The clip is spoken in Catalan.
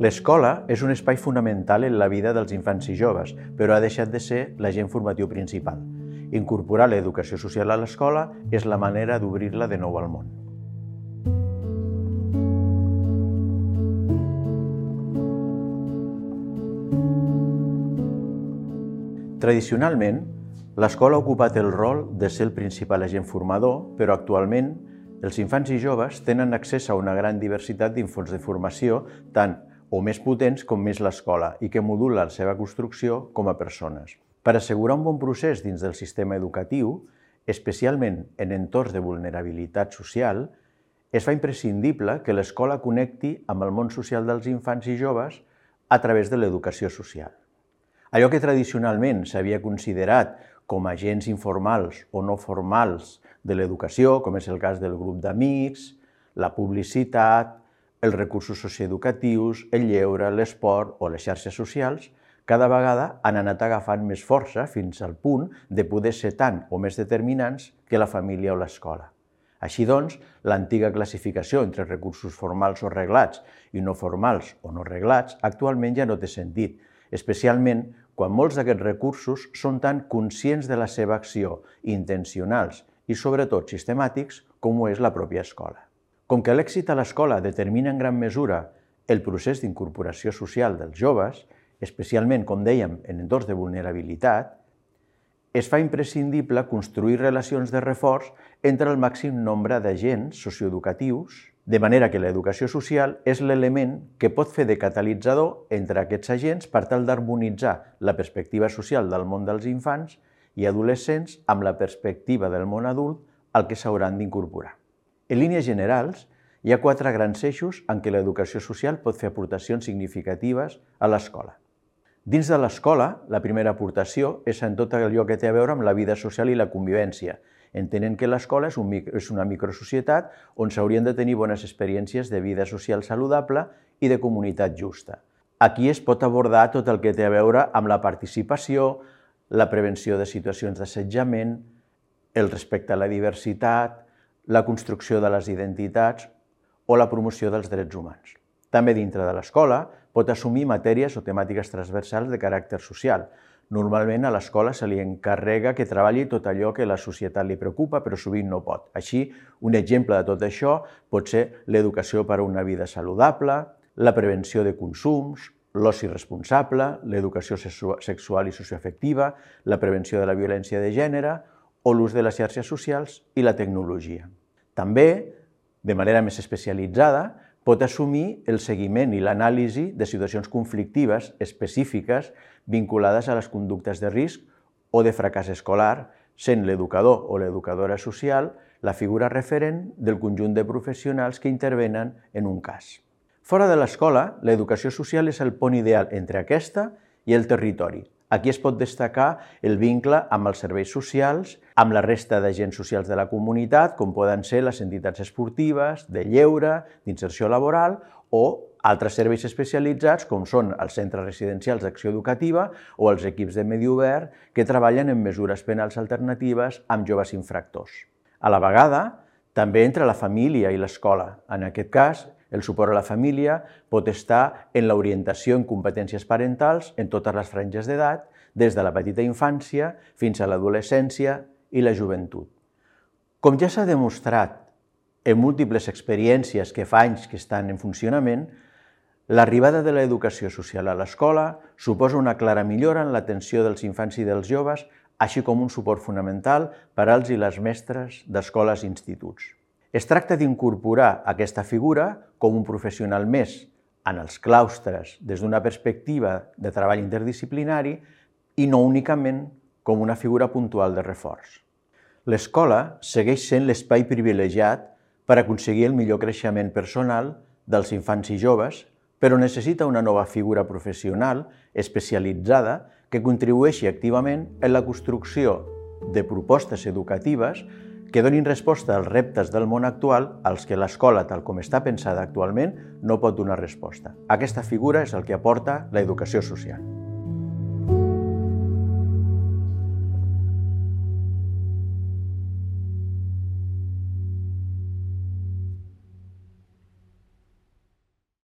L'escola és un espai fonamental en la vida dels infants i joves, però ha deixat de ser l'agent formatiu principal. Incorporar l'educació social a l'escola és la manera d'obrir-la de nou al món. Tradicionalment, l'escola ha ocupat el rol de ser el principal agent formador, però actualment els infants i joves tenen accés a una gran diversitat d'infons de formació, tant o més potents com més l'escola i que modula la seva construcció com a persones. Per assegurar un bon procés dins del sistema educatiu, especialment en entorns de vulnerabilitat social, es fa imprescindible que l'escola connecti amb el món social dels infants i joves a través de l'educació social. Allò que tradicionalment s'havia considerat com a agents informals o no formals de l'educació, com és el cas del grup d'amics, la publicitat, els recursos socioeducatius, el lleure, l'esport o les xarxes socials, cada vegada han anat agafant més força fins al punt de poder ser tant o més determinants que la família o l'escola. Així doncs, l'antiga classificació entre recursos formals o reglats i no formals o no reglats actualment ja no té sentit, especialment quan molts d'aquests recursos són tan conscients de la seva acció, intencionals i sobretot sistemàtics com ho és la pròpia escola. Com que l'èxit a l'escola determina en gran mesura el procés d'incorporació social dels joves, especialment, com dèiem, en entorns de vulnerabilitat, es fa imprescindible construir relacions de reforç entre el màxim nombre d'agents socioeducatius de manera que l'educació social és l'element que pot fer de catalitzador entre aquests agents per tal d'harmonitzar la perspectiva social del món dels infants i adolescents amb la perspectiva del món adult al que s'hauran d'incorporar. En línies generals, hi ha quatre grans eixos en què l'educació social pot fer aportacions significatives a l'escola. Dins de l'escola, la primera aportació és en tot allò que té a veure amb la vida social i la convivència, Entenen que l'escola és, un, és una microsocietat on s'haurien de tenir bones experiències de vida social saludable i de comunitat justa. Aquí es pot abordar tot el que té a veure amb la participació, la prevenció de situacions d'assetjament, el respecte a la diversitat, la construcció de les identitats o la promoció dels drets humans. També dintre de l'escola pot assumir matèries o temàtiques transversals de caràcter social, Normalment a l'escola se li encarrega que treballi tot allò que la societat li preocupa, però sovint no pot. Així, un exemple de tot això pot ser l'educació per a una vida saludable, la prevenció de consums, l'oci responsable, l'educació sexual i socioafectiva, la prevenció de la violència de gènere o l'ús de les xarxes socials i la tecnologia. També, de manera més especialitzada, pot assumir el seguiment i l'anàlisi de situacions conflictives específiques vinculades a les conductes de risc o de fracàs escolar, sent l'educador o l'educadora social la figura referent del conjunt de professionals que intervenen en un cas. Fora de l'escola, l'educació social és el pont ideal entre aquesta i el territori, Aquí es pot destacar el vincle amb els serveis socials, amb la resta d'agents socials de la comunitat, com poden ser les entitats esportives, de lleure, d'inserció laboral o altres serveis especialitzats com són els centres residencials d'acció educativa o els equips de medi obert que treballen en mesures penals alternatives amb joves infractors. A la vegada, també entre la família i l'escola. En aquest cas, el suport a la família pot estar en l'orientació en competències parentals en totes les franges d'edat, des de la petita infància fins a l'adolescència i la joventut. Com ja s'ha demostrat en múltiples experiències que fa anys que estan en funcionament, l'arribada de l'educació social a l'escola suposa una clara millora en l'atenció dels infants i dels joves, així com un suport fonamental per als i les mestres d'escoles i instituts. Es tracta d'incorporar aquesta figura com un professional més en els claustres des d'una perspectiva de treball interdisciplinari i no únicament com una figura puntual de reforç. L'escola segueix sent l'espai privilegiat per aconseguir el millor creixement personal dels infants i joves, però necessita una nova figura professional especialitzada que contribueixi activament en la construcció de propostes educatives que donin resposta als reptes del món actual als que l'escola, tal com està pensada actualment, no pot donar resposta. Aquesta figura és el que aporta l'educació social.